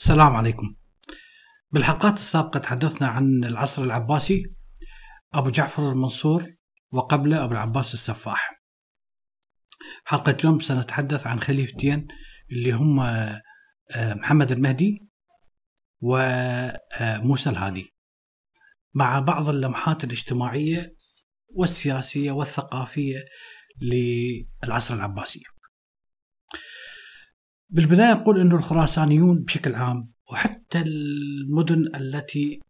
السلام عليكم. بالحلقات السابقة تحدثنا عن العصر العباسي أبو جعفر المنصور وقبله أبو العباس السفاح. حلقة اليوم سنتحدث عن خليفتين اللي هم آه، محمد المهدي وموسى الهادي. مع بعض اللمحات الاجتماعية والسياسية والثقافية للعصر العباسي. بالبداية نقول أن الخراسانيون بشكل عام وحتى المدن التي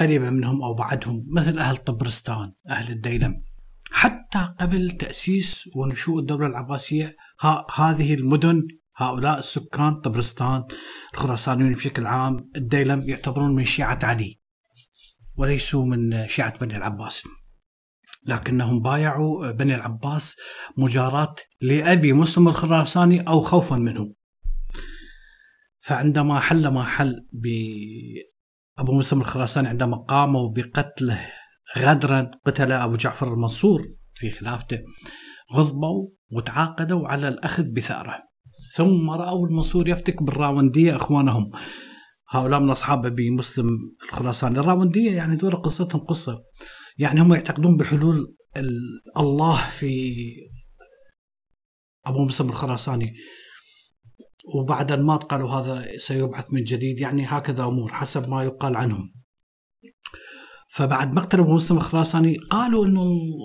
قريبة منهم أو بعدهم مثل أهل طبرستان أهل الديلم حتى قبل تأسيس ونشوء الدولة العباسية ها هذه المدن هؤلاء السكان طبرستان الخراسانيون بشكل عام الديلم يعتبرون من شيعة علي وليسوا من شيعة بني العباس. لكنهم بايعوا بني العباس مجاراة لأبي مسلم الخراساني أو خوفا منه. فعندما حل ما حل بأبو مسلم الخراساني عندما قاموا بقتله غدرا قتل أبو جعفر المنصور في خلافته غضبوا وتعاقدوا على الأخذ بثأره. ثم رأوا المنصور يفتك بالراوندية إخوانهم. هؤلاء من أصحاب أبي مسلم الخراساني الراوندية يعني دول قصتهم قصة. يعني هم يعتقدون بحلول الله في أبو مسلم الخراساني وبعد المات قالوا هذا سيبعث من جديد يعني هكذا أمور حسب ما يقال عنهم. فبعد مقتل ابو مسلم الخراساني قالوا إنه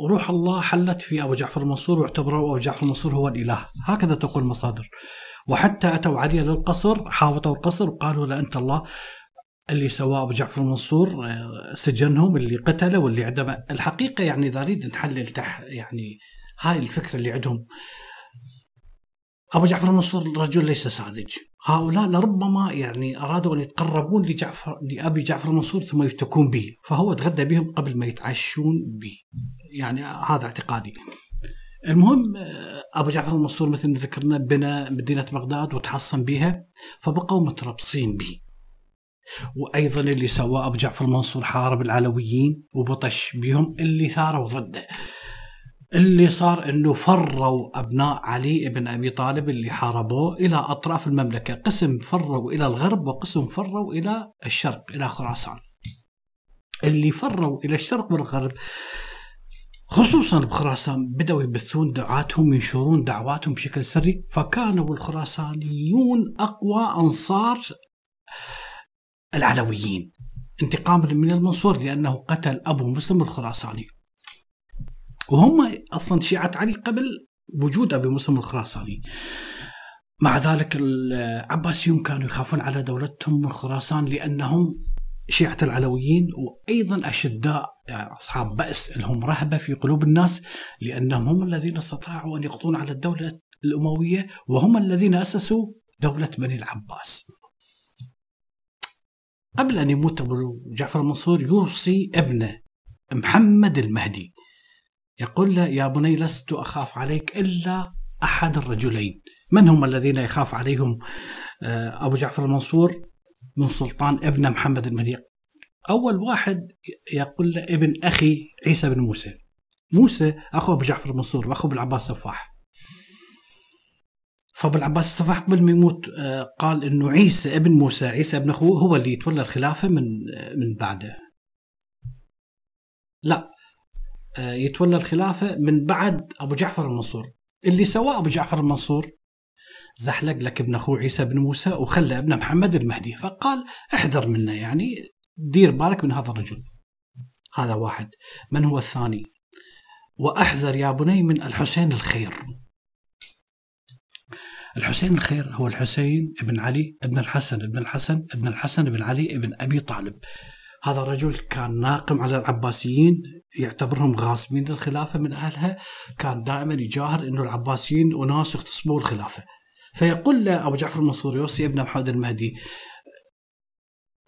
روح الله حلت في أبو جعفر المنصور واعتبروا أبو جعفر المنصور هو الإله، هكذا تقول المصادر. وحتى أتوا عليه للقصر حاوطوا القصر وقالوا لا أنت الله اللي سواه أبو جعفر المنصور آه، سجنهم اللي قتله واللي عندما الحقيقة يعني اذا نريد نحلل تح يعني هاي الفكرة اللي عندهم أبو جعفر المنصور رجل ليس ساذج هؤلاء لربما يعني أرادوا أن يتقربون لجعفر لأبي جعفر المنصور ثم يفتكون به فهو تغدى بهم قبل ما يتعشون به. يعني هذا اعتقادي. المهم أبو جعفر المنصور مثل ما ذكرنا بنى مدينة بغداد وتحصن بها فبقوا متربصين به. وأيضا اللي سواه أبو جعفر المنصور حارب العلويين وبطش بهم اللي ثاروا ضده. اللي صار إنه فروا أبناء علي بن أبي طالب اللي حاربوه إلى أطراف المملكة، قسم فروا إلى الغرب وقسم فروا إلى الشرق إلى خراسان. اللي فروا إلى الشرق والغرب خصوصا بخراسان بدأوا يبثون دعاتهم ينشرون دعواتهم بشكل سري. فكانوا الخراسانيون أقوى أنصار العلويين. انتقاما من المنصور لأنه قتل أبو مسلم الخراساني. وهم أصلا شيعة علي قبل وجود أبي مسلم الخراساني. مع ذلك العباسيون كانوا يخافون على دولتهم من خراسان لأنهم شيعة العلويين وأيضا أشداء يعني أصحاب بأس لهم رهبة في قلوب الناس لأنهم هم الذين استطاعوا أن يقضون على الدولة الأموية وهم الذين أسسوا دولة بني العباس. قبل أن يموت أبو جعفر المنصور يوصي ابنه محمد المهدي يقول له يا بني لست أخاف عليك إلا أحد الرجلين. من هم الذين يخاف عليهم؟ آه، أبو جعفر المنصور من سلطان ابن محمد المهدي أول واحد يقول له ابن أخي عيسى بن موسى. موسى أخو أبو جعفر المنصور وأخو بالعباس السفاح فأبو العباس السفاح قبل ما يموت آه، قال إنه عيسى ابن موسى عيسى ابن أخوه هو اللي يتولى الخلافة من آه، من بعده. لا يتولى الخلافة من بعد أبو جعفر المنصور. اللي سواه أبو جعفر المنصور زحلق لك ابن أخوه عيسى بن موسى وخلى ابن محمد المهدي فقال احذر منه يعني دير بالك من هذا الرجل. هذا واحد. من هو الثاني؟ وأحذر يا بني من الحسين الخير. الحسين الخير هو الحسين ابن علي ابن الحسن ابن الحسن ابن الحسن ابن علي ابن أبي طالب. هذا الرجل كان ناقم على العباسيين يعتبرهم غاصبين للخلافة من أهلها. كان دائما يجاهر أنه العباسيين أناس يغتصبون الخلافة. فيقول له أبو جعفر المنصور يوصي ابن محمد المهدي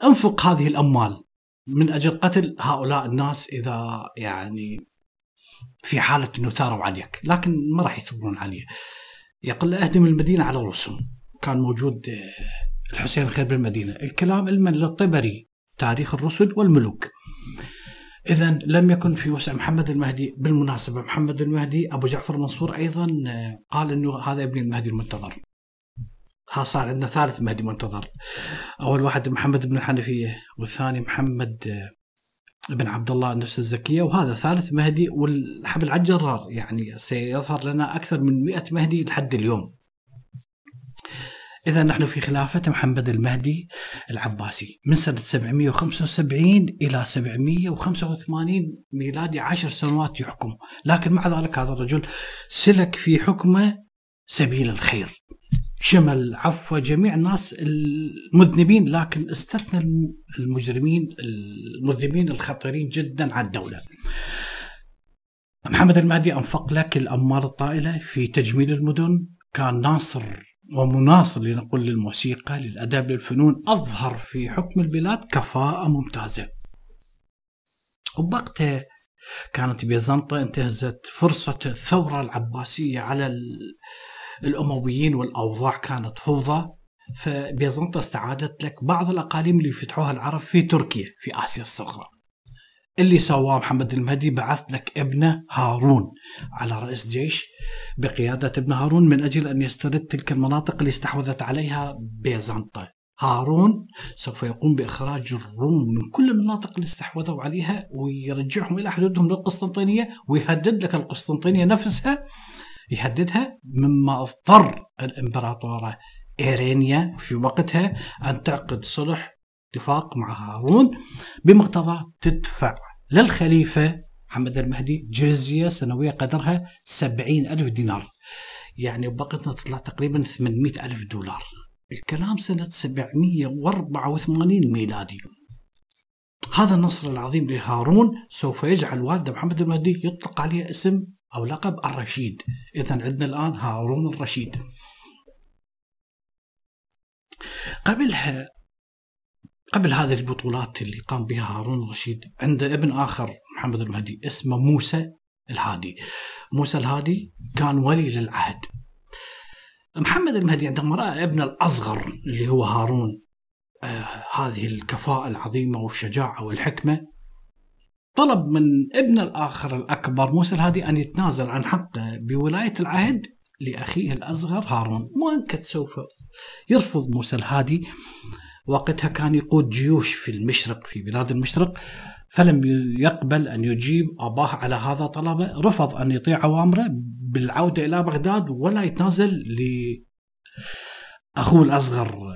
أنفق هذه الأموال. من أجل قتل هؤلاء الناس إذا يعني في حالة أنه ثاروا عليك لكن ما راح يثورون عليه. يقول له أهدم المدينة على رؤوسهم كان موجود الحسين الخير بالمدينة. الكلام علما للطبري تاريخ الرسل والملوك. إذا لم يكن في وسع محمد المهدي بالمناسبة محمد المهدي أبو جعفر المنصور أيضا آه، قال أنه هذا ابن المهدي المنتظر. ها صار عندنا ثالث مهدي منتظر. أول واحد محمد بن الحنفية والثاني محمد آه، بن عبد الله نفس الزكية وهذا ثالث مهدي والحبل على الجرار يعني سيظهر لنا أكثر من 100 مهدي لحد اليوم. إذا نحن في خلافة محمد المهدي العباسي من سنة 775 إلى 785 ميلادي عشر سنوات يحكم، لكن مع ذلك هذا الرجل سلك في حكمه سبيل الخير. شمل عفو جميع الناس المذنبين لكن استثنى المجرمين المذنبين الخطيرين جدا على الدولة. محمد المهدي أنفق لك الأموال الطائلة في تجميل المدن. كان ناصر ومناصر لنقول للموسيقى للأدب للفنون أظهر في حكم البلاد كفاءة ممتازة وبوقتها كانت بيزنطة انتهزت فرصة الثورة العباسية على الأمويين والأوضاع كانت فوضى فبيزنطة استعادت لك بعض الأقاليم اللي فتحوها العرب في تركيا في آسيا الصغرى. اللي سواه محمد المهدي بعث لك ابنه هارون على رئيس جيش بقيادة ابن هارون من أجل أن يسترد تلك المناطق اللي استحوذت عليها بيزنطة. هارون سوف يقوم بإخراج الروم من كل المناطق اللي استحوذوا عليها ويرجعهم إلى حدودهم للقسطنطينية ويهدد لك القسطنطينية نفسها يهددها مما أضطر الإمبراطورة إيرينيا في وقتها أن تعقد صلح اتفاق مع هارون بمقتضى تدفع للخليفة محمد المهدي جزية سنوية قدرها سبعين ألف دينار. يعني بوقتنا تطلع تقريبا 800 ألف دولار. الكلام سنة 784 ميلادي. هذا النصر العظيم لهارون سوف يجعل والده محمد المهدي يطلق عليه اسم أو لقب الرشيد. إذا عندنا الآن هارون الرشيد. قبلها قبل هذه البطولات اللي قام بها هارون الرشيد عنده ابن آخر محمد المهدي اسمه موسى الهادي. موسى الهادي كان ولي للعهد. محمد المهدي عندما رأى ابنه الأصغر اللي هو هارون آه هذه الكفاءة العظيمة والشجاعة والحكمة طلب من ابن الآخر الأكبر موسى الهادي أن يتنازل عن حقه بولاية العهد لأخيه الأصغر هارون. كنت سوف يرفض موسى الهادي وقتها كان يقود جيوش في المشرق في بلاد المشرق فلم يقبل أن يجيب أباه على هذا طلبه. رفض أن يطيع أوامره بالعودة إلى بغداد ولا يتنازل لأخوه الأصغر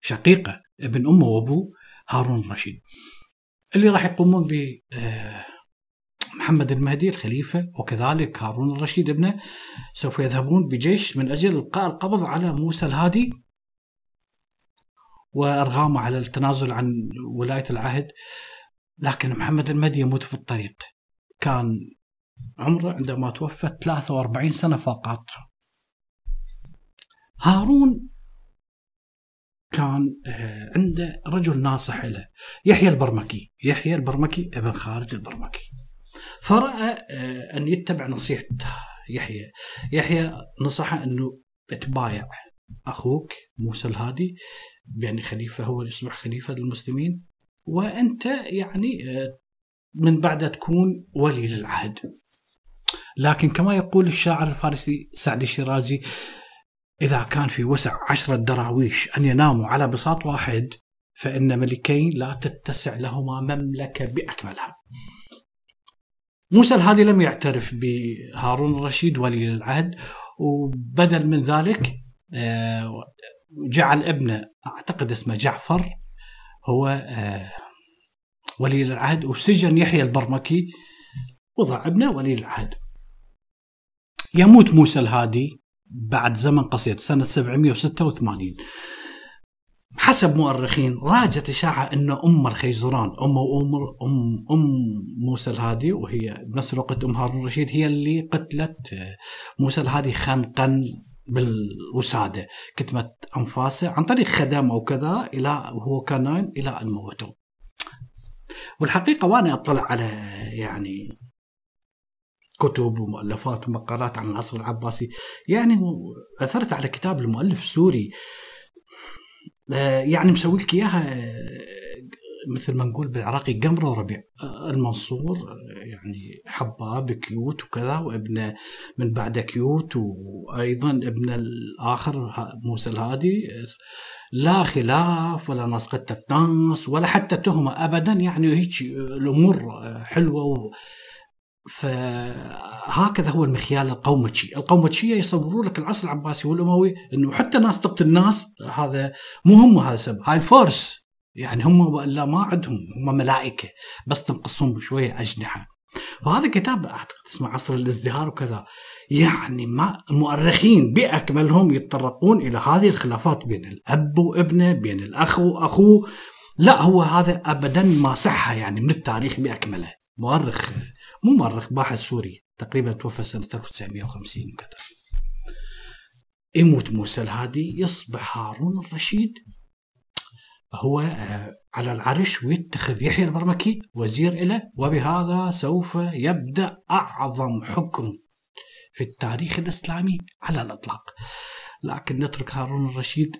شقيقه ابن أمه وأبوه هارون الرشيد. اللي راح يقومون ب آه، محمد المهدي الخليفة وكذلك هارون الرشيد ابنه سوف يذهبون بجيش من أجل إلقاء القبض على موسى الهادي. وإرغامه على التنازل عن ولاية العهد. لكن محمد المهدي يموت في الطريق. كان عمره عندما توفى 43 سنة فقط. هارون كان آه، عنده رجل ناصح له. يحيى البرمكي. يحيى البرمكي ابن خالد البرمكي. فرأى آه، أن يتبع نصيحة يحيى. يحيى نصحه أنه تبايع أخوك موسى الهادي. بأن خليفة هو يصبح خليفة للمسلمين. وأنت يعني آه، من بعد تكون ولي للعهد. لكن كما يقول الشاعر الفارسي سعد الشيرازي إذا كان في وسع عشرة دراويش أن يناموا على بساط واحد فإن ملكين لا تتسع لهما مملكة بأكملها. موسى الهادي لم يعترف بهارون الرشيد ولي العهد وبدل من ذلك آه، جعل ابنه أعتقد اسمه جعفر هو آه، ولي العهد وسجن يحيى البرمكي وضع ابنه ولي العهد. يموت موسى الهادي بعد زمن قصير سنة 786 حسب مؤرخين راجت إشاعة أن أم الخيزران أم أم أم, أم موسى الهادي وهي بنفس الوقت أم هارون الرشيد هي اللي قتلت موسى الهادي خنقا بالوسادة. كتمت أنفاسه عن طريق خدم أو كذا إلى وهو كان نايم إلى أن موته والحقيقة وأنا أطلع على يعني كتب ومؤلفات ومقالات عن العصر العباسي. يعني عثرت على كتاب المؤلف السوري آه، يعني مسوي لك إياها آه، مثل ما نقول بالعراقي قمره وربيع المنصور يعني حباب cute وكذا وابنه من بعده cute وأيضا ابن الآخر موسى الهادي. لا خلاف ولا ناس قتلت ناس ولا حتى تهمة ابدا يعني هيك الأمور حلوة و فهكذا هو المخيال القومتشي، القومتشية يصوروا لك العصر العباسي والأموي إنه حتى ناس تقتل ناس هذا مو هم هذا السبب، هاي الفورس. يعني هم وإلا ما عندهم هم ملائكة بس تنقصهم بشوية أجنحة. فهذا كتاب أعتقد اسمه عصر الازدهار وكذا. يعني ما المؤرخين بأكملهم يتطرقون إلى هذه الخلافات بين الأب وابنه بين الأخ وأخوه. لا هو هذا ابدا ما صح يعني من التاريخ بأكمله. مؤرخ مو مؤرخ باحث سوري. تقريبا توفى سنة 1950 وكذا. يموت موسى الهادي يصبح هارون الرشيد. هو آه، على العرش ويتخذ يحيى البرمكي وزير له وبهذا سوف يبدأ أعظم حكم في التاريخ الإسلامي على الإطلاق. لكن نترك هارون الرشيد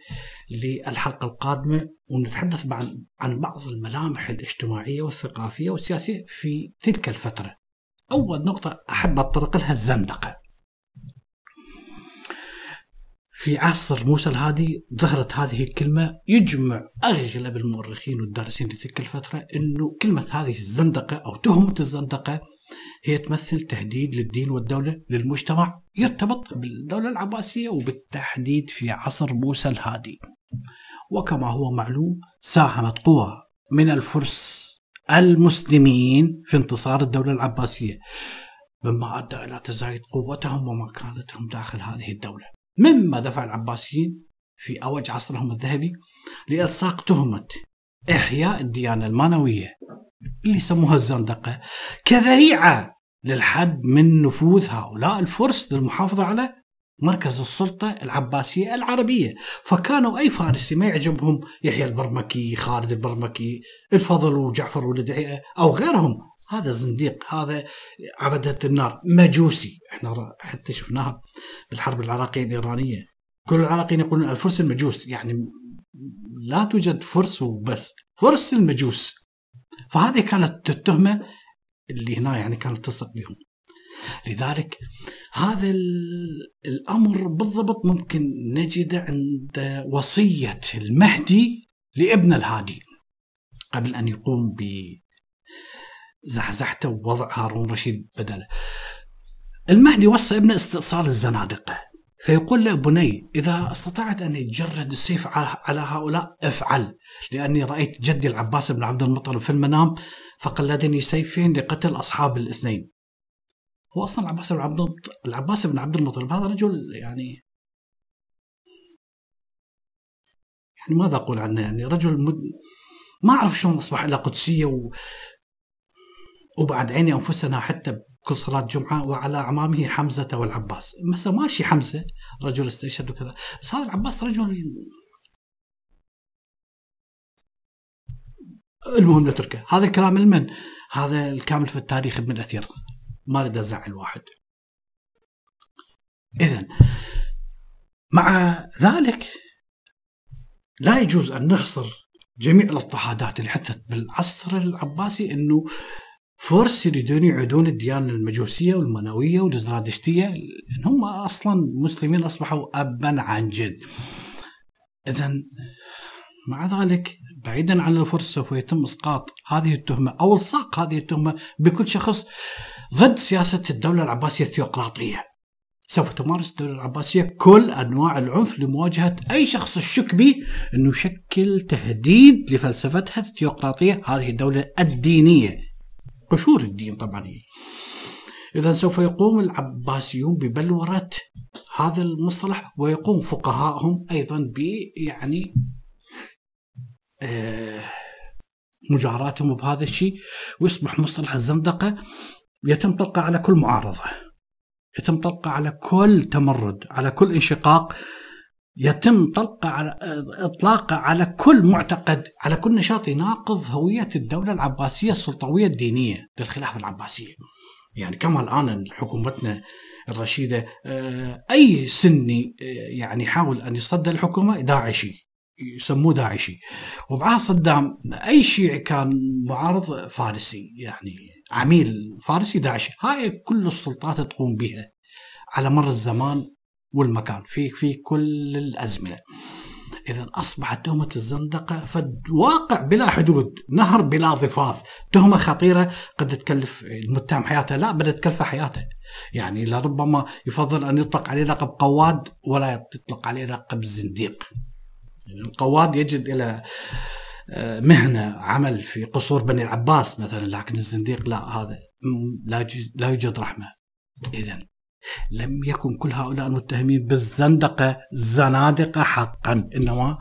للحلقة القادمة ونتحدث عن عن بعض الملامح الاجتماعية والثقافية والسياسية في تلك الفترة. أول نقطة أحب اتطرق لها الزندقة. في عصر موسى الهادي ظهرت هذه الكلمة يجمع أغلب المؤرخين والدارسين لتلك الفترة أنه كلمة هذه الزندقة أو تهمة الزندقة هي تمثل تهديد للدين والدولة للمجتمع يرتبط بالدولة العباسية وبالتحديد في عصر موسى الهادي. وكما هو معلوم ساهمت قوى من الفرس المسلمين في انتصار الدولة العباسية مما أدى إلى تزايد قوتهم ومكانتهم داخل هذه الدولة. مما دفع العباسيين في أوج عصرهم الذهبي لإلصاق تهمة إحياء الديانة المانوية اللي يسموها الزندقة. كذريعة للحد من نفوذ هؤلاء الفرس للمحافظة على مركز السلطة العباسية العربية. فكانوا أي فارسي ما يعجبهم يحيى البرمكي خالد البرمكي الفضل وجعفر ولد أو غيرهم. هذا زنديق هذا عبدة النار مجوسي. إحنا حتى شفناها بالحرب العراقية الإيرانية. كل العراقيين يقولون الفرس المجوس يعني لا توجد فرس وبس فرس المجوس. فهذه كانت التهمة اللي هنا يعني كانت تلصق بهم. لذلك هذا الأمر بالضبط ممكن نجده عند وصية المهدي لابن الهادي قبل أن يقوم بزحزحته ووضع هارون رشيد بدله المهدي وصى ابنه استئصال الزنادقة فيقول له بني إذا أستطعت أن يجرد السيف على هؤلاء افعل لأني رأيت جدي العباس بن عبد المطلب في المنام فقلدني سيفين لقتل أصحاب الاثنين. هو أصلا العباس بن عبد العباس بن عبد المطلب هذا رجل يعني يعني ماذا أقول عنه؟ يعني رجل مد... ما أعرف شلون أصبح له قدسية و... وبعد عيني أنفسنا حتى كل صلاة جمعة وعلى أعمامه حمزة والعباس. مثلا ماشي حمزة. رجل استشهد وكذا. بس هذا العباس رجل المهم نتركه هذا الكلام لمن هذا الكامل في التاريخ ابن الأثير. ما اريد أزعل واحد. اذا مع ذلك لا يجوز أن نحصر جميع الاضطهادات اللي حدثت بالعصر العباسي إنه فرس يريدون يعيدون الديانة المجوسية والمنوية والزرادشتيه لأن هم أصلا مسلمين أصبحوا ابا عن جد. اذا مع ذلك بعيدا عن الفرس سوف يتم إسقاط هذه التهمة أو إلصاق هذه التهمة بكل شخص ضد سياسة الدولة العباسية الثيوقراطية. سوف تمارس الدولة العباسية كل أنواع العنف لمواجهة أي شخص الشك به أنه يشكل تهديد لفلسفتها الثيوقراطية هذه الدولة الدينية قشور الدين طبعا هي. إذا سوف يقوم العباسيون ببلورة هذا المصطلح ويقوم فقهاءهم أيضا ب يعني آه مجاراتهم بهذا الشيء ويصبح مصطلح الزندقة يتم طلقه على كل معارضة يتم طلقه على كل تمرد على كل انشقاق يتم طلقه على اطلاقه على كل معتقد على كل نشاط يناقض هوية الدولة العباسية السلطوية الدينية للخلافه العباسية. يعني كما الآن حكومتنا الرشيدة آه، أي سني آه، يعني يحاول أن يصدى الحكومة داعشي يسموه داعشي. ومعاه صدام أي شيعي كان معارض فارسي يعني عميل فارسي داعشي. هاي كل السلطات تقوم بها على مر الزمان. والمكان في في كل الأزمنة. اذا أصبحت تهمة الزندقة فد واقع بلا حدود نهر بلا ضفاف تهمة خطيرة قد تكلف المتهم حياته. لا بل تكلفه حياته. يعني لربما يفضل أن يطلق عليه لقب قواد ولا يطلق عليه لقب زنديق. يعني القواد يجد إلى آه، مهنة عمل في قصور بني العباس مثلا لكن الزنديق لا هذا لا يوجد رحمة. اذا لم يكن كل هؤلاء المتهمين بالزندقة زنادقة حقا. إنما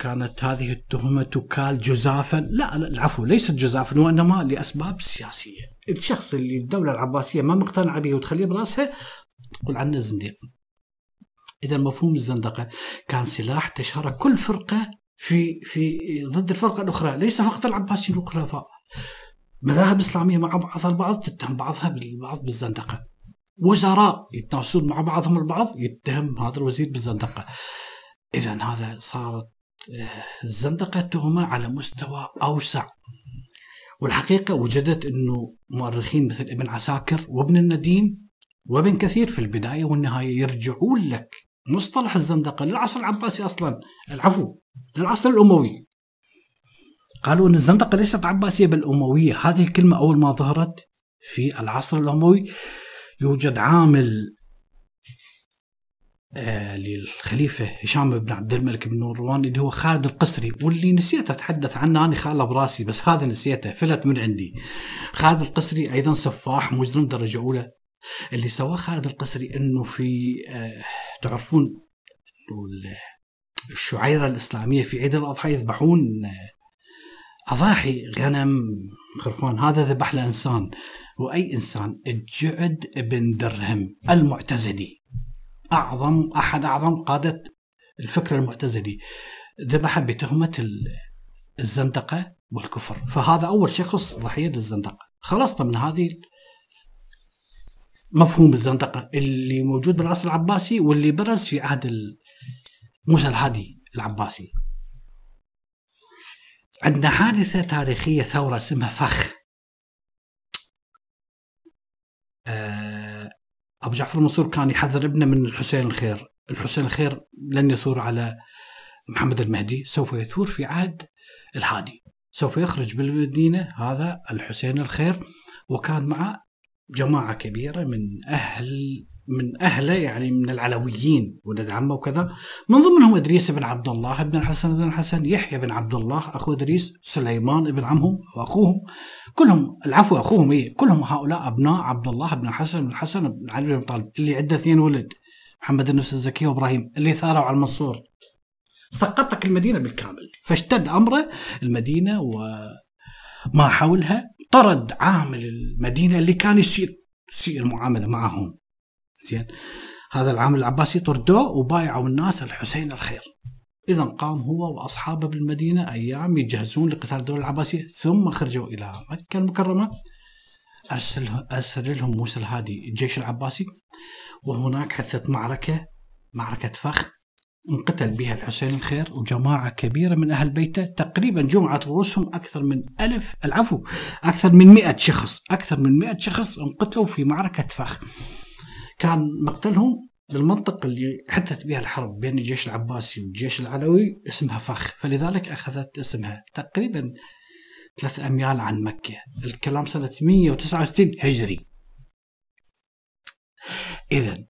كانت هذه التهمة تكال جزافا. لا, لا العفو ليست جزافا وإنما لأسباب سياسية. الشخص اللي الدولة العباسية ما مقتنعه به وتخليه براسها تقول عنه زنديق. إذا مفهوم الزندقة كان سلاح تشهره كل فرقة في في ضد الفرقة الأخرى ليس فقط العباسيين والخلفاء مذاهب إسلامية مع بعضها البعض تتهم بعضها بالبعض بالزندقة. وزراء يتنافسون مع بعضهم البعض يتهم هذا الوزير بالزندقة. إذا هذا صارت آه، الزندقة تهمة على مستوى أوسع. والحقيقة وجدت إنه مؤرخين مثل ابن عساكر وابن النديم وابن كثير في البداية والنهاية يرجعون لك مصطلح الزندقة للعصر العباسي أصلا. العفو للعصر الأموي. قالوا إن الزندقة ليست عباسية بل أموية. هذه الكلمة أول ما ظهرت في العصر الأموي. يوجد عامل آه للخليفة هشام بن عبد الملك بن مروان اللي هو خالد القسري واللي نسيت أتحدث عنه أنا خاله براسي بس هذا نسيته فلت من عندي. خالد القسري أيضا سفاح مجرم درجة أولى. اللي سواه خالد القسري أنه في آه تعرفون الشعيرة الإسلامية في عيد الأضحى يذبحون آه، أضاحي غنم خرفان هذا ذبح له إنسان وأي إنسان الجعد بن درهم المعتزلي. أعظم أحد أعظم قادة الفكر المعتزلي. ذبح بتهمة الزندقة والكفر فهذا أول شخص ضحية للزندقة خلصنا من هذه مفهوم الزندقة اللي موجود بالعصر العباسي واللي برز في عهد موسى الهادي العباسي. عندنا حادثة تاريخية ثورة اسمها فخ. آه، أبو جعفر المنصور كان يحذر ابنه من الحسين الخير، الحسين الخير لن يثور على محمد المهدي، سوف يثور في عهد الهادي، سوف يخرج بالمدينة هذا الحسين الخير وكان معه جماعة كبيرة من أهل من اهله يعني من العلويين ولد عمه وكذا. من ضمنهم إدريس بن عبد الله بن الحسن بن الحسن يحيى بن عبد الله أخو إدريس سليمان بن عمهم واخوهم كلهم العفو أخوهم إيه؟ كلهم هؤلاء أبناء عبد الله بن الحسن بن الحسن بن علي بن طالب اللي عنده اثنين ولد محمد النفس الزكي وإبراهيم اللي ثاروا على المنصور. سقطك المدينة بالكامل. فاشتد أمره المدينة وما حولها. طرد عامل المدينة اللي كان يصير يصير المعامله معهم. زين. هذا العامل العباسي طردوه وبايعوا الناس الحسين الخير. اذا قام هو وأصحابه بالمدينة أيام يجهزون لقتال الدولة العباسية ثم خرجوا إلى مكة المكرمة. ارسل أرسل لهم موسى الهادي الجيش العباسي. وهناك حدثت معركة معركة فخ انقتل بها الحسين الخير وجماعة كبيرة من أهل بيته. تقريبا جمعت رؤوسهم أكثر من ألف العفو أكثر من مئة شخص أكثر من مئة شخص انقتلوا في معركة فخ. كان مقتلهم بالمنطقة اللي حدثت بها الحرب بين الجيش العباسي والجيش العلوي اسمها فخ. فلذلك أخذت اسمها تقريبا ثلاث أميال عن مكة. الكلام سنة 169 هجري. إذا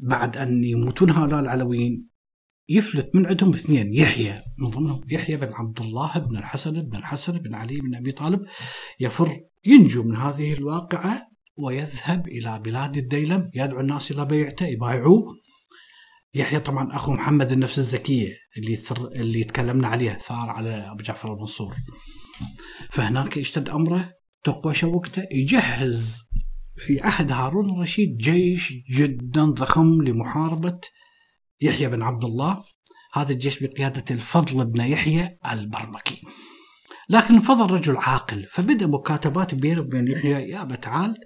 بعد أن يموتون هؤلاء العلويين يفلت من عندهم اثنين يحيى من ضمنهم يحيى بن عبد الله بن الحسن بن الحسن بن علي بن أبي طالب يفر ينجو من هذه الواقعة ويذهب إلى بلاد الديلم يدعو الناس إلى بيعته يبايعوه. يحيى طبعا أخو محمد النفس الزكية اللي ثر اللي تكلمنا عليه ثار على أبو جعفر المنصور. فهناك اشتد أمره تقوى شوكته يجهز في عهد هارون الرشيد جيش جدا ضخم لمحاربة يحيى بن عبد الله. هذا الجيش بقيادة الفضل بن يحيى البرمكي. لكن الفضل رجل عاقل. فبدأ مكاتبات بينه وبين يحيى يا تعال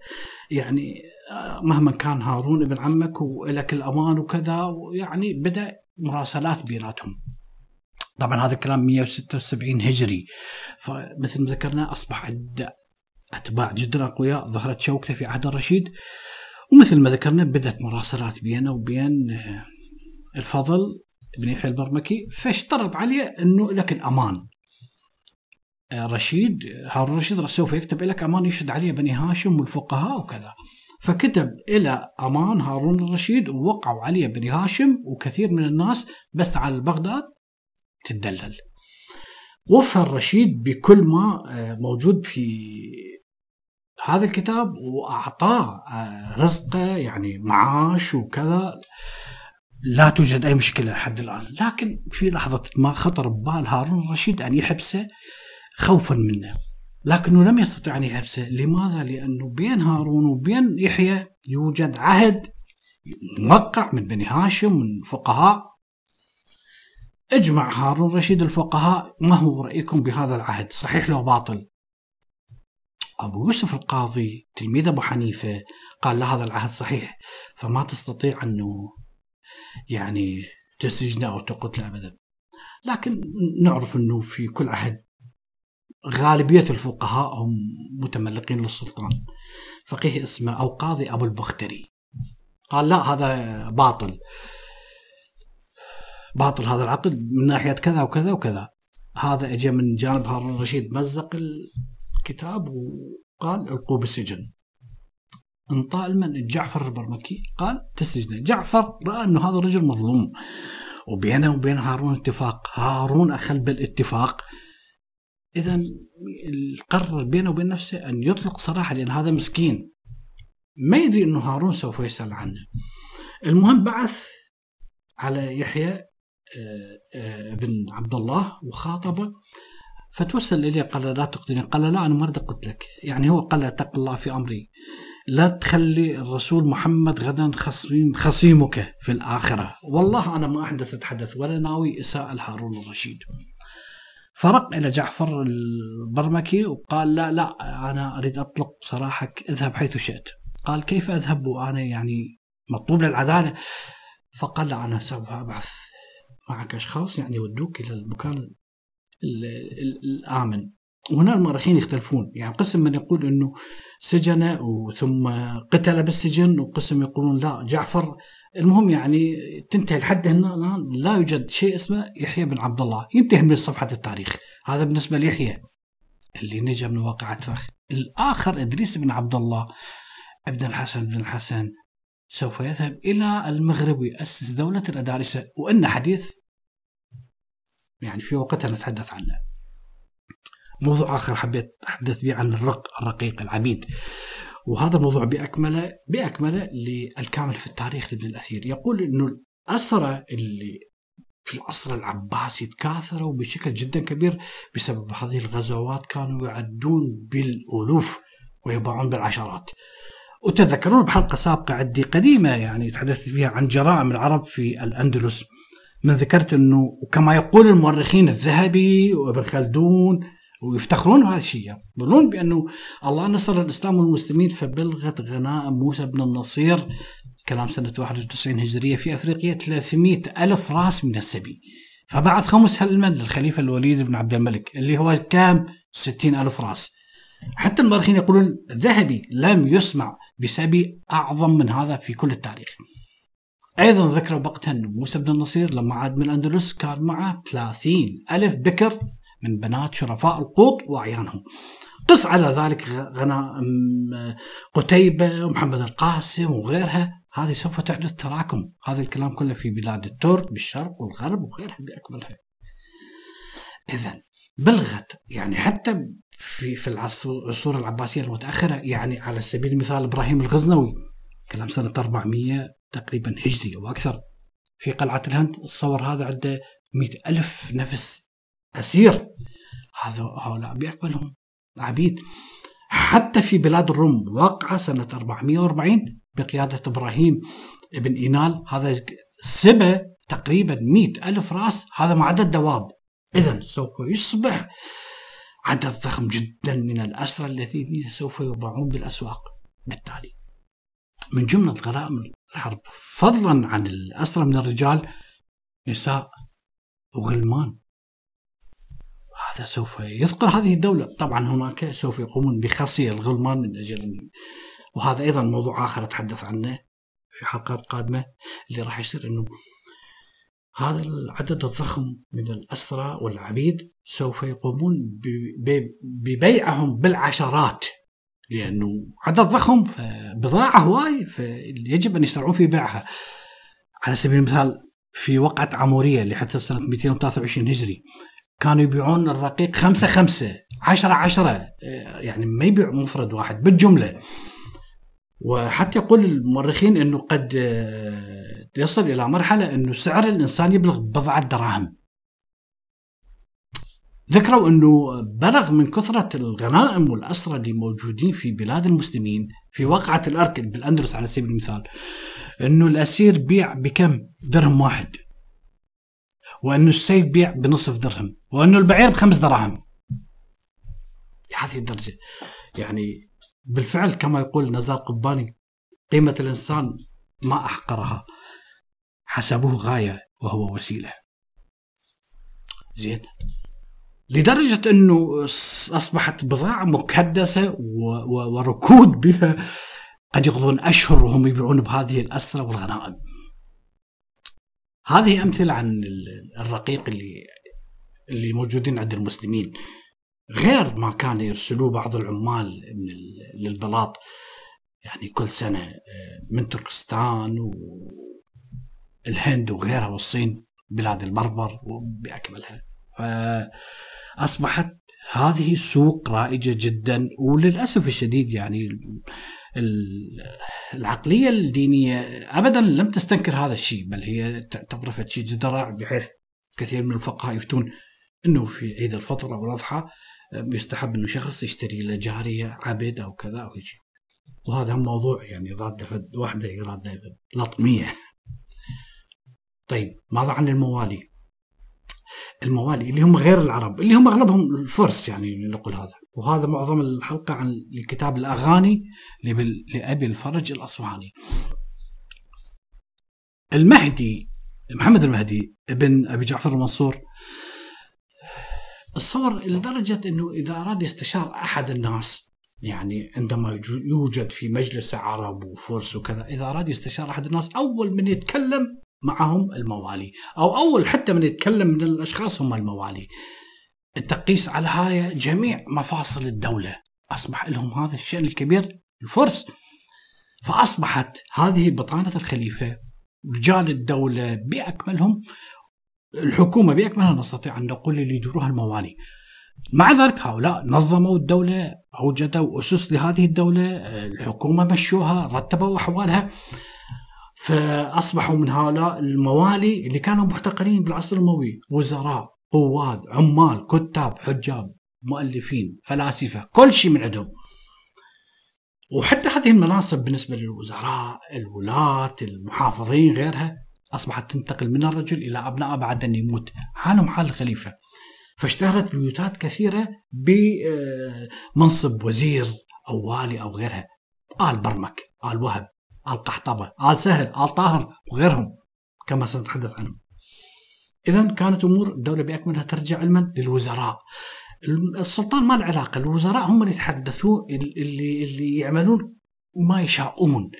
يعني آه، مهما كان هارون ابن عمك ولك الأمان وكذا يعني بدأ مراسلات بيناتهم. طبعا هذا الكلام 176 هجري. فمثل ما ذكرنا أصبح عند أتباع جدا أقوياء ظهرت شوكتة في عهد الرشيد. ومثل ما ذكرنا بدأت مراسلات بينه وبين آه، الفضل بن يحيى البرمكي. فاشترط عليه إنه لك الأمان. آه، رشيد هارون رشيد سوف يكتب لك أمان يشهد عليه بني هاشم والفقهاء وكذا. فكتب إلى أمان هارون الرشيد ووقعوا عليه بني هاشم وكثير من الناس بس على بغداد تدلل وفى الرشيد بكل ما آه، موجود في هذا الكتاب وأعطاه آه، رزقه يعني معاش وكذا. لا توجد أي مشكلة لحد الآن، لكن في لحظة ما خطر ببال هارون الرشيد أن يحبسه خوفا منه. لكنه لم يستطع أن يحبسه، لماذا؟ لأنه بين هارون وبين يحيى يوجد عهد موقع من بني هاشم من فقهاء اجمع هارون الرشيد الفقهاء ما هو رأيكم بهذا العهد؟ صحيح لو باطل؟ أبو يوسف القاضي تلميذ أبو حنيفة قال لا هذا العهد صحيح فما تستطيع أنه يعني تسجنه أو تقتله أبدا لكن نعرف أنه في كل عهد غالبية الفقهاء هم متملقين للسلطان. فقيه اسمه أو قاضي أبو البختري. قال لا هذا باطل. باطل هذا العقد من ناحية كذا وكذا وكذا. هذا اجى من جانب هارون الرشيد مزق الكتاب وقال القوه بالسجن. انطى المن جعفر البرمكي قال تسجنه. جعفر رأى إنه هذا الرجل مظلوم. وبينه وبين هارون اتفاق. هارون أخل بالاتفاق. اذا قرر بينه وبين نفسه أن يطلق صراحة لأن هذا مسكين. ما يدري إنه هارون سوف يسأل عنه. المهم بعث على يحيى آه، آه، بن عبد الله وخاطبه فتوسل إليه قال لا تقتلني قال لا أنا ما أريد أقتلك. يعني هو قال اتق الله في أمري. لا تخلي الرسول محمد غدا خصيم خصيمك في الآخرة. والله أنا ما أحدث حدث ولا ناوي إساءة لهارون الرشيد. فرق إلى جعفر البرمكي وقال لا لا أنا أريد أطلق سراحك اذهب حيث شئت. قال كيف أذهب وأنا يعني مطلوب للعدالة؟ فقال لا أنا سوف ابعث معك أشخاص يعني يودوك إلى المكان الآمن. وهنا المؤرخين يختلفون. يعني قسم من يقول أنه سجن ثم قتل بالسجن وقسم يقولون لا جعفر المهم يعني تنتهي لحد هنا لا يوجد شيء اسمه يحيى بن عبد الله ينتهي من صفحة التاريخ. هذا بالنسبة ليحيى. اللي نجا من واقعة فخ الآخر إدريس بن عبد الله ابن الحسن بن الحسن سوف يذهب إلى المغرب ويأسس دولة الأدارسة. وإن حديث يعني في وقتها نتحدث عنه. موضوع آخر حبيت أتحدث به عن الرق الرقيق العبيد. وهذا الموضوع بأكمله بأكمله للكامل في التاريخ لابن الأثير. يقول أنه الأسرة اللي في العصر العباسي تكاثروا بشكل جدا كبير بسبب هذه الغزوات كانوا يعدون بالألوف ويباعون بالعشرات. وتذكرون بحلقة سابقة عندي قديمة يعني تحدثت فيها عن جرائم العرب في الأندلس. من ذكرت إنه كما يقول المؤرخين الذهبي وابن خلدون ويفتخرون بهذا الشيء. يقولون بأنه الله نصر الإسلام والمسلمين فبلغت غنائم موسى بن النصير كلام سنة 91 هجرية في أفريقيا 300 ألف راس من السبي. فبعث خمس هلمن للخليفة الوليد بن عبد الملك اللي هو كام؟ 60 ألف راس. حتى المؤرخين يقولون ذهبي لم يسمع بسبي أعظم من هذا في كل التاريخ. أيضا ذكروا وقتها انه موسى بن النصير لما عاد من الأندلس كان معه 30 ألف بكر من بنات شرفاء القوط وأعيانهم. قس على ذلك غنائم قتيبة ومحمد القاسم وغيرها هذه سوف تحدث تراكم، هذا الكلام كله في بلاد الترك بالشرق والغرب وغيرها باكملها. اذا بلغت يعني حتى في في العصور العباسية المتأخرة يعني على سبيل المثال إبراهيم الغزنوي كلام سنة 400 تقريبا هجري أو أكثر في قلعة الهند الصور هذا عنده مئة ألف نفس أسير. هذا هؤلاء بأكملهم عبيد. حتى في بلاد الروم وقع سنة 440 بقيادة إبراهيم ابن إينال. هذا سبى تقريبا مئة ألف رأس. هذا مع عدد دواب إذا سوف يصبح عدد ضخم جدا من الأسرى الذين سوف يباعون بالأسواق. بالتالي من جملة غرائم الحرب فضلا عن الأسرى من الرجال نساء وغلمان. هذا سوف يثقل هذه الدولة. طبعا هناك سوف يقومون بخصي الغلمان من أجل وهذا أيضا موضوع آخر أتحدث عنه في حلقات قادمة اللي راح يصير أنه هذا العدد الضخم من الأسرى والعبيد سوف يقومون ببيعهم بالعشرات. لأنه عدد ضخم فبضاعة هواي فيجب أن يسرعون في بيعها. على سبيل المثال في وقعة عمورية اللي حتى سنة 223 هجري كانوا يبيعون الرقيق خمسة خمسة عشرة عشرة. يعني ما يبيع مفرد واحد بالجملة. وحتى يقول المؤرخين أنه قد يصل إلى مرحلة أنه سعر الإنسان يبلغ بضعة دراهم. ذكروا أنه بلغ من كثرة الغنائم والأسرى اللي موجودين في بلاد المسلمين في وقعة الأركن بالأندلس على سبيل المثال أنه الأسير بيع بكم؟ درهم واحد. وأنه السيف بيع بنصف درهم وأنه البعير بخمس دراهم. هذه الدرجة. يعني بالفعل كما يقول نزار قباني قيمة الإنسان ما أحقرها. حسبوه غاية وهو وسيلة. زين. لدرجة أنه أصبحت بضاعة مكدسة وركود بها قد يقضون أشهر وهم يبيعون بهذه الأسرة والغنائم. هذه أمثلة عن الرقيق اللي اللي موجودين عند المسلمين. غير ما كان يرسلوه بعض العمال من للبلاط. يعني كل سنة آه، من تركستان والهند وغيرها والصين بلاد البربر بأكملها فأصبحت هذه سوق رائجة جدا. وللأسف الشديد يعني العقلية الدينية أبدا لم تستنكر هذا الشيء بل هي تعتبره شيء جدرع بحيث كثير من الفقهاء يفتون أنه في عيد الفطر أو الأضحى يستحب أنه شخص يشتري له جارية عبد أو كذا أو شيء. وهذا موضوع يعني راد واحدة إرادة لطمية. طيب ماذا عن الموالي؟ الموالي اللي هم غير العرب اللي هم أغلبهم الفرس يعني نقول هذا. وهذا معظم الحلقة عن كتاب الأغاني لأبي الفرج الأصفهاني. المهدي محمد المهدي ابن أبي جعفر المنصور تصور لدرجة إنه إذا أراد يستشار أحد الناس يعني عندما يوجد في مجلس عرب وفرس وكذا إذا أراد يستشار أحد الناس أول من يتكلم معهم الموالي أو أول حتى من يتكلم من الأشخاص هم الموالي. التقيس على هاي جميع مفاصل الدولة. أصبح لهم هذا الشأن الكبير الفرس. فأصبحت هذه بطانة الخليفة رجال الدولة بأكملهم الحكومة بأكملها نستطيع أن نقول اللي يديروها الموالي. مع ذلك هؤلاء نظموا الدولة أوجدوا أسس لهذه الدولة الحكومة مشوها رتبوا أحوالها. فأصبحوا من هؤلاء الموالي اللي كانوا محتقرين بالعصر الاموي وزراء قواد عمال كتاب حجاب مؤلفين فلاسفة كل شيء من عندهم. وحتى هذه المناصب بالنسبة للوزراء الولاة المحافظين غيرها أصبحت تنتقل من الرجل إلى ابناء بعد أن يموت. حالهم حال الخليفة. فاشتهرت بيوتات كثيرة بمنصب وزير أو والي أو غيرها. آل برمك آل وهب القحطبة آل سهل آل طاهر وغيرهم كما سنتحدث عنهم. إذا كانت أمور الدولة بأكملها ترجع علما للوزراء. السلطان ما له علاقة الوزراء هم اللي يتحدثون اللي, اللي يعملون ما يشاءون.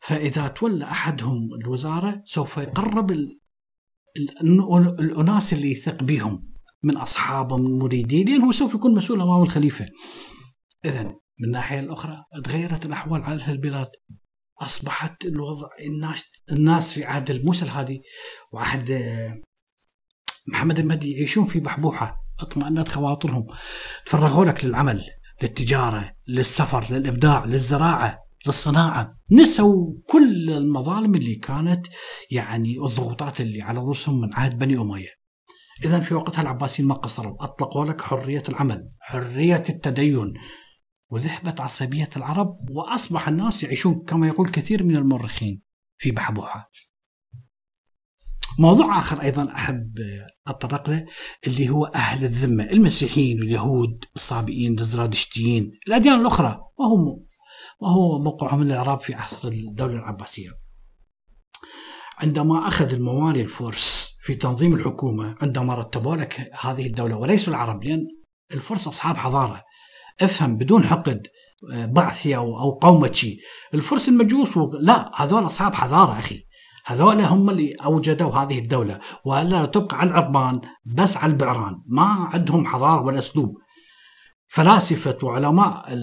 فإذا تولى أحدهم الوزارة سوف يقرب الأناس اللي يثق بهم من أصحابه من مريدين لأنه سوف يكون مسؤول أمام الخليفة. إذا من الناحية الأخرى تغيرت الأحوال على البلاد. أصبحت الوضع الناس الناس في عهد الموسى الهادي وعهد محمد المهدي يعيشون في بحبوحة اطمأنت خواطرهم. تفرغوا لك للعمل للتجارة للسفر للإبداع للزراعة للصناعة. نسوا كل المظالم اللي كانت يعني الضغوطات اللي على رؤوسهم من عهد بني أمية. اذا في وقتها العباسيين ما قصروا أطلقوا لك حرية العمل حرية التدين وذهبت عصبية العرب وأصبح الناس يعيشون كما يقول كثير من المؤرخين في بحبوحة. موضوع آخر أيضا أحب أتطرق له اللي هو أهل الذمة المسيحيين واليهود الصابئين الزرادشتيين الأديان الأخرى. وهم وهو موقعهم الإعراب في عصر الدولة العباسية. عندما أخذ الموالي الفرس في تنظيم الحكومة عندما رتبوا لك هذه الدولة وليسوا العرب لأن الفرس أصحاب حضارة. افهم بدون حقد آه، بعثي أو أو قومتشي الفرس المجوس. لا هذول أصحاب حضارة أخي. هذول هم اللي أوجدوا هذه الدولة والا تبقى على العربان بس على البعران ما عندهم حضارة ولا أسلوب. فلاسفة وعلماء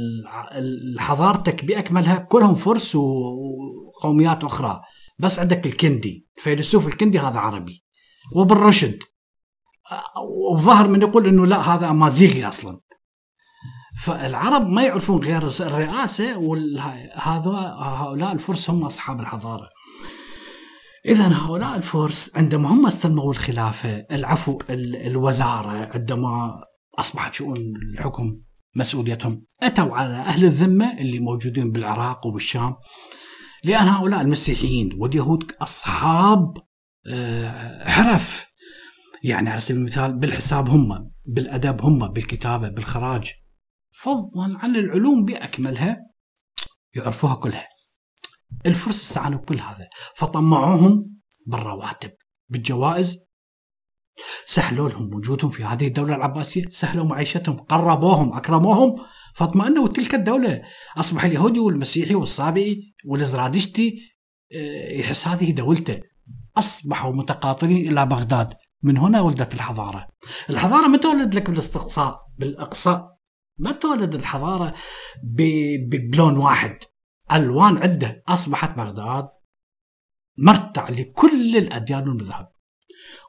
حضارتك بأكملها كلهم فرس وقوميات أخرى. بس عندك الكندي الفيلسوف الكندي هذا عربي. وبالرشد. وظهر من يقول إنه لا هذا امازيغي أصلا. فالعرب ما يعرفون غير الرئاسة وهؤلاء الفرس هم أصحاب الحضارة. اذا هؤلاء الفرس عندما هم استلموا الخلافة العفو الوزارة عندما أصبحت شؤون الحكم مسؤوليتهم أتوا على أهل الذمة اللي موجودين بالعراق وبالشام لأن هؤلاء المسيحيين واليهود أصحاب آه، حرف. يعني على سبيل المثال بالحساب هم بالأدب هم بالكتابة بالخراج. فضلا عن العلوم بأكملها يعرفوها كلها. الفرس استعانوا بكل هذا فطمعوهم بالرواتب بالجوائز. سهلوا لهم وجودهم في هذه الدولة العباسية سهلوا معيشتهم قربوهم أكرموهم. فاطمأنوا تلك الدولة. أصبح اليهودي والمسيحي والصابئي والزرادشتي آه، يحس هذه دولته. أصبحوا متقاطرين إلى بغداد. من هنا ولدت الحضارة. الحضارة ما تولد لك بالاستقصاء بالإقصاء. ما تولد الحضارة بلون واحد. ألوان عدة أصبحت بغداد مرتع لكل الأديان والمذاهب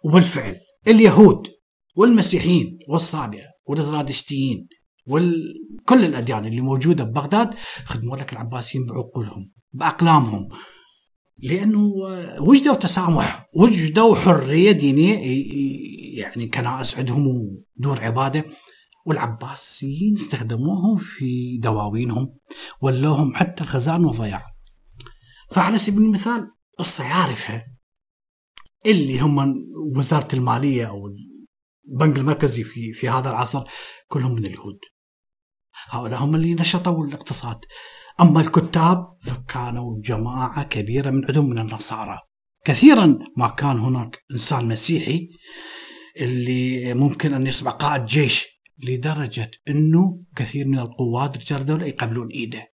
وبالفعل اليهود والمسيحيين والصابئة والزرادشتيين وكل الأديان اللي موجودة ببغداد خدموا لك العباسيين بعقولهم بأقلامهم. لأنه وجدوا تسامح وجدوا حرية دينية يعني كنائس عندهم دور عبادة. والعباسيين استخدموهم في دواوينهم ولوهم حتى الخزان والضياع. فعلى سبيل المثال الصيارفة اللي هم وزارة المالية أو البنك المركزي في في هذا العصر كلهم من اليهود. هؤلاء هم اللي نشطوا الاقتصاد. أما الكتاب فكانوا جماعة كبيرة من عندهم من النصارى. كثيرا ما كان هناك إنسان مسيحي اللي ممكن أن يصبح قائد جيش لدرجة أنه كثير من القوات رجال الدولة يقبلون إيده.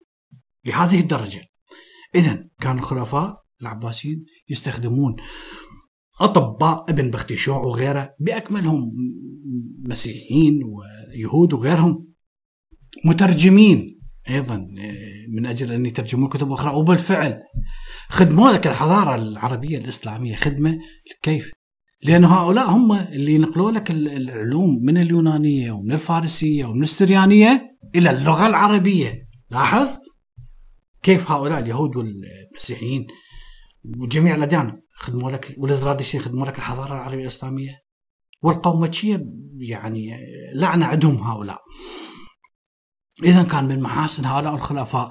لهذه الدرجة. إذا كان الخلفاء العباسيين يستخدمون أطباء ابن بختيشوع وغيره بأكملهم مسيحيين ويهود وغيرهم. مترجمين أيضا من أجل أن يترجمون كتب أخرى. وبالفعل خدموا لك الحضارة العربية الإسلامية خدمة كيف لأن هؤلاء هم اللي نقلوا لك العلوم من اليونانية ومن الفارسية ومن السريانية إلى اللغة العربية. لاحظ كيف هؤلاء اليهود والمسيحيين وجميع الأديان خدموا لك والإزرادشية خدموا لك الحضارة العربية الإسلامية والقومتشية يعني لعنة عندهم هؤلاء. إذا كان من محاسن هؤلاء الخلفاء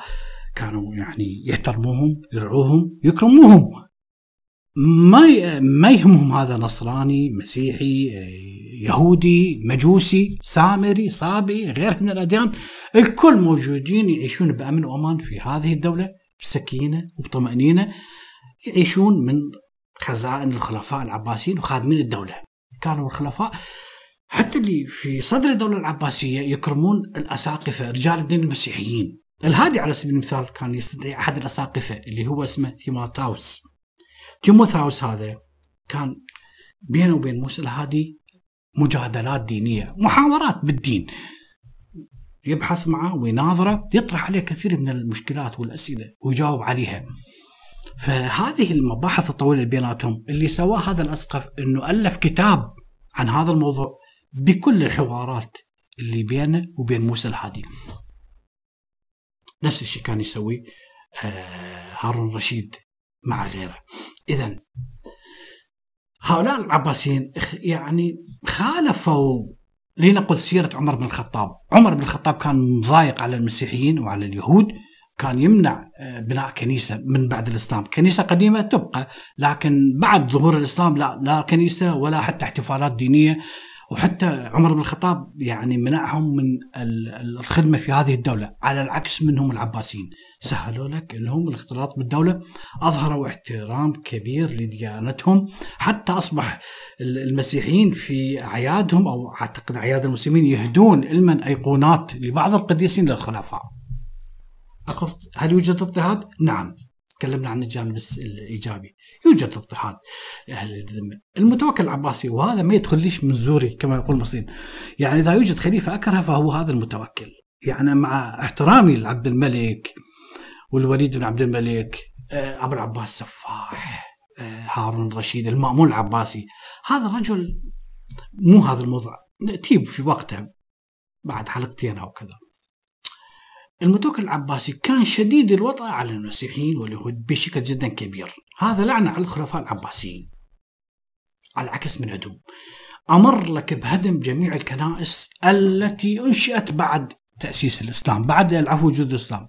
كانوا يعني يحترموهم يرعوهم يكرموهم. ما ما يهمهم هذا نصراني مسيحي يهودي مجوسي سامري صابي غير من الأديان الكل موجودين يعيشون بأمن وأمان في هذه الدولة بسكينة وبطمأنينة يعيشون من خزائن الخلفاء العباسيين وخادمين الدولة. كانوا الخلفاء حتى اللي في صدر الدولة العباسية يكرمون الأساقفة رجال الدين المسيحيين. الهادي على سبيل المثال كان يستدعي أحد الأساقفة اللي هو اسمه ثيماتاوس. تيموثاوس هذا كان بينه وبين موسى الهادي مجادلات دينية محاورات بالدين. يبحث معه ويناظره يطرح عليه كثير من المشكلات والأسئلة ويجاوب عليها. فهذه المباحث الطويلة اللي بيناتهم اللي سواه هذا الأسقف إنه ألف كتاب عن هذا الموضوع بكل الحوارات اللي بينه وبين موسى الهادي. نفس الشيء كان يسوي آه، هارون الرشيد مع غيره. إذا هؤلاء العباسيين يعني خالفوا لنقل سيرة عمر بن الخطاب. عمر بن الخطاب كان مضايق على المسيحيين وعلى اليهود كان يمنع آه، بناء كنيسة من بعد الإسلام. كنيسة قديمة تبقى لكن بعد ظهور الإسلام لا لا كنيسة ولا حتى احتفالات دينية. وحتى عمر بن الخطاب يعني منعهم من الخدمة في هذه الدولة على العكس منهم العباسيين. سهلوا لك انهم الاختلاط بالدولة أظهروا احترام كبير لديانتهم حتى أصبح المسيحيين في أعيادهم أو أعتقد أعياد المسلمين يهدون علما أيقونات لبعض القديسين للخلفاء. هل يوجد اضطهاد؟ نعم. تكلمنا عن الجانب الإيجابي. يوجد اضطهاد. لاهل الذمة. المتوكل العباسي وهذا ما يدخليش من زوري كما يقول المصريين. يعني إذا يوجد خليفة أكره فهو هذا المتوكل. يعني مع احترامي لعبد الملك والوليد بن عبد الملك آه، أبو العباس سفاح آه، هارون الرشيد المأمون العباسي. هذا الرجل مو هذا الموضوع. تيب في وقته بعد حلقتين أو كذا. المتوكل العباسي كان شديد الوطأة على المسيحيين واليهود بشكل جدا كبير. هذا لعنة على الخلفاء العباسيين. على العكس من عندهم. أمر لك بهدم جميع الكنائس التي أنشئت بعد تأسيس الإسلام بعد العفو وجود الإسلام.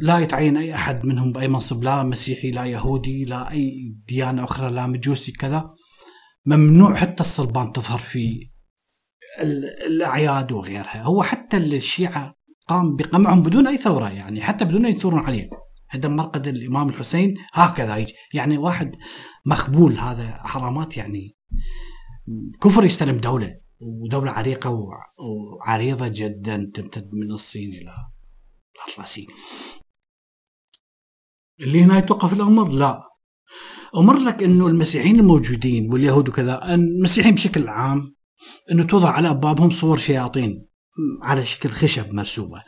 لا يتعين أي أحد منهم بأي منصب لا مسيحي لا يهودي لا أي ديانة أخرى لا مجوسي كذا. ممنوع حتى الصلبان تظهر في الأعياد وغيرها. هو حتى الشيعة قام بقمعهم بدون أي ثورة يعني حتى بدون أن يثورون عليه. هدم مرقد الإمام الحسين هكذا يعني واحد مخبول هذا حرامات يعني. كفر يستلم دولة ودولة عريقة وعريضة جدا تمتد من الصين إلى الأطلسي. اللي هنا يتوقف الأمر؟ لا. أمر لك إنه المسيحيين الموجودين واليهود وكذا المسيحيين بشكل عام إنه توضع على أبوابهم صور شياطين على شكل خشب مرسومة.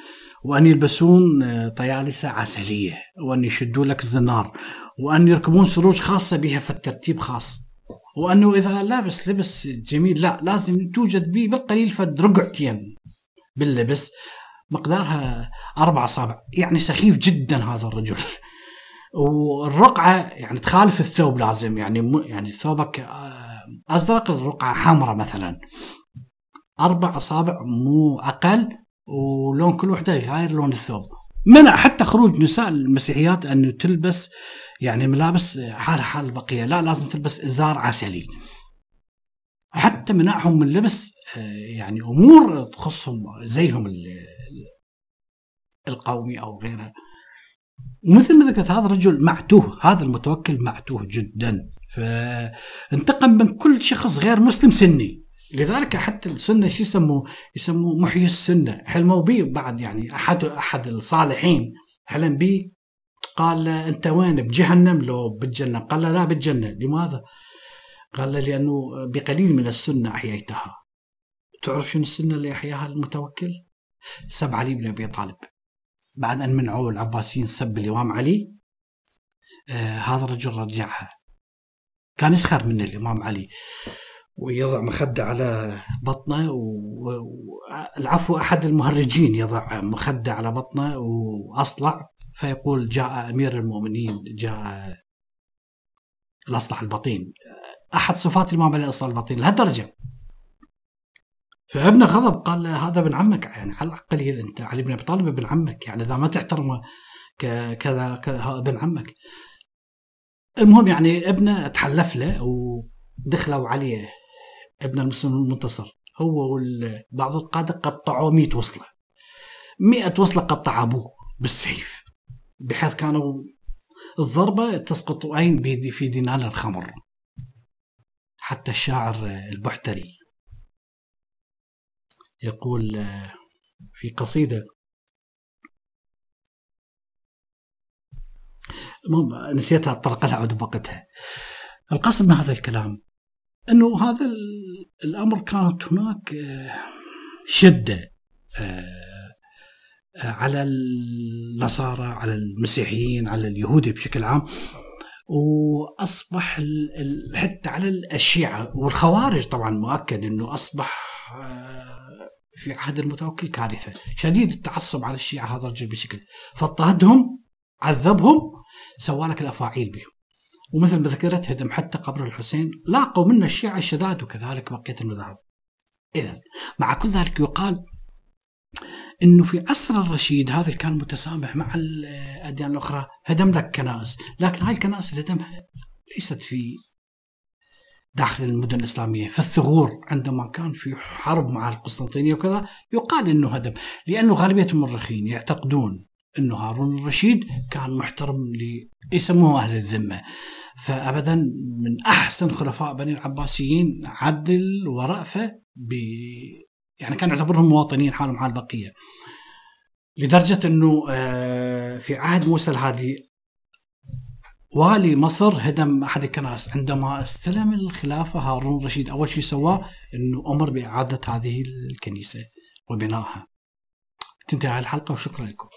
وأن يلبسون آه، طيالسة عسلية. وأن يشدوا لك زنار وأن يركبون سروج خاصة بها في الترتيب خاص. وأنه إذا لابس لبس جميل لا لازم توجد به بالقليل فد رقعتين باللبس. مقدارها أربع اصابع يعني سخيف جدا هذا الرجل. والرقعة يعني تخالف الثوب لازم. يعني يعني ثوبك آه، أزرق الرقعة حمراء مثلا. أربع اصابع مو أقل ولون كل وحدة يغير لون الثوب. منع حتى خروج نساء المسيحيات أن تلبس يعني ملابس حال حال البقيه لا لازم تلبس إزار عسلي. حتى منعهم من لبس آه، يعني أمور تخصهم زيهم القومي أو غيره. ومثل ما ذكرت هذا الرجل معتوه هذا المتوكل معتوه جدا. فانتقم من كل شخص غير مسلم سني. لذلك حتى السنة شو يسموه؟ يسموه محيي السنة. حلموا به بعد يعني أحد أحد الصالحين. حلم به قال أنت وين؟ بجهنم. لو بالجنة؟ قال لا بالجنة. لماذا؟ قال لأنه بقليل من السنة أحييتها. تعرف شنو السنة اللي أحياها المتوكل؟ سب علي بن أبي طالب. بعد أن منعوا العباسيين سب الامام علي آه هذا الرجل رجعها. كان يسخر من الإمام علي ويضع مخدة على بطنه والعفو أحد المهرجين يضع مخدة على بطنه وأصلع فيقول جاء أمير المؤمنين جاء الأصلح البطين أحد صفات الإمام علي الأصلح البطين لهالدرجة. فابنه غضب قال هذا ابن عمك يعني على الأقل أنت علي بن أبي طالب ابن عمك يعني إذا ما تحترمه كذا كذا ابن عمك. المهم يعني ابنه تحلف له ودخلوا عليه ابن المسلم المنتصر. هو وبعض القادة قطعوا 100 وصلة. 100 وصلة قطع أبوه بالسيف بحيث كانوا الضربة تسقط عين في دينار الخمر. حتى الشاعر البحتري يقول في قصيدة نسيتها اطرق لها عود بوقتها القصد من هذا الكلام إنه هذا الأمر كانت هناك آه، شدة آه، آه، على النصارى على المسيحيين على اليهود بشكل عام. وأصبح حتى على الشيعه والخوارج طبعا مؤكد إنه أصبح في عهد المتوكل كارثة. شديد التعصب على الشيعة هذا الرجل بشكل. فاضطهدهم عذبهم سوى لك الأفاعيل بهم. ومثل ما ذكرت هدم حتى قبر الحسين لاقوا منه الشيعة الشداد وكذلك بقية المذاهب. إذا مع كل ذلك يقال إنه في عصر الرشيد هذا كان متسامح مع الأديان الأخرى. هدم لك كنائس لكن هاي الكنائس اللي هدمها ليست في داخل المدن الإسلامية في الثغور عندما كان في حرب مع القسطنطينية وكذا يقال إنه هدم لأنه غالبية المؤرخين يعتقدون إنه هارون الرشيد كان محترم ل يسموه أهل الذمة فابدا من أحسن خلفاء بني العباسيين عدل ورأفة ب يعني كان يعتبرهم مواطنين حالهم حال البقيه لدرجة إنه آه، في عهد موسى الهادي والي مصر هدم أحد الكنائس عندما استلم الخلافة هارون الرشيد أول شيء سواه إنه أمر بإعادة هذه الكنيسة وبنائها. تنتهي الحلقة وشكرا لكم.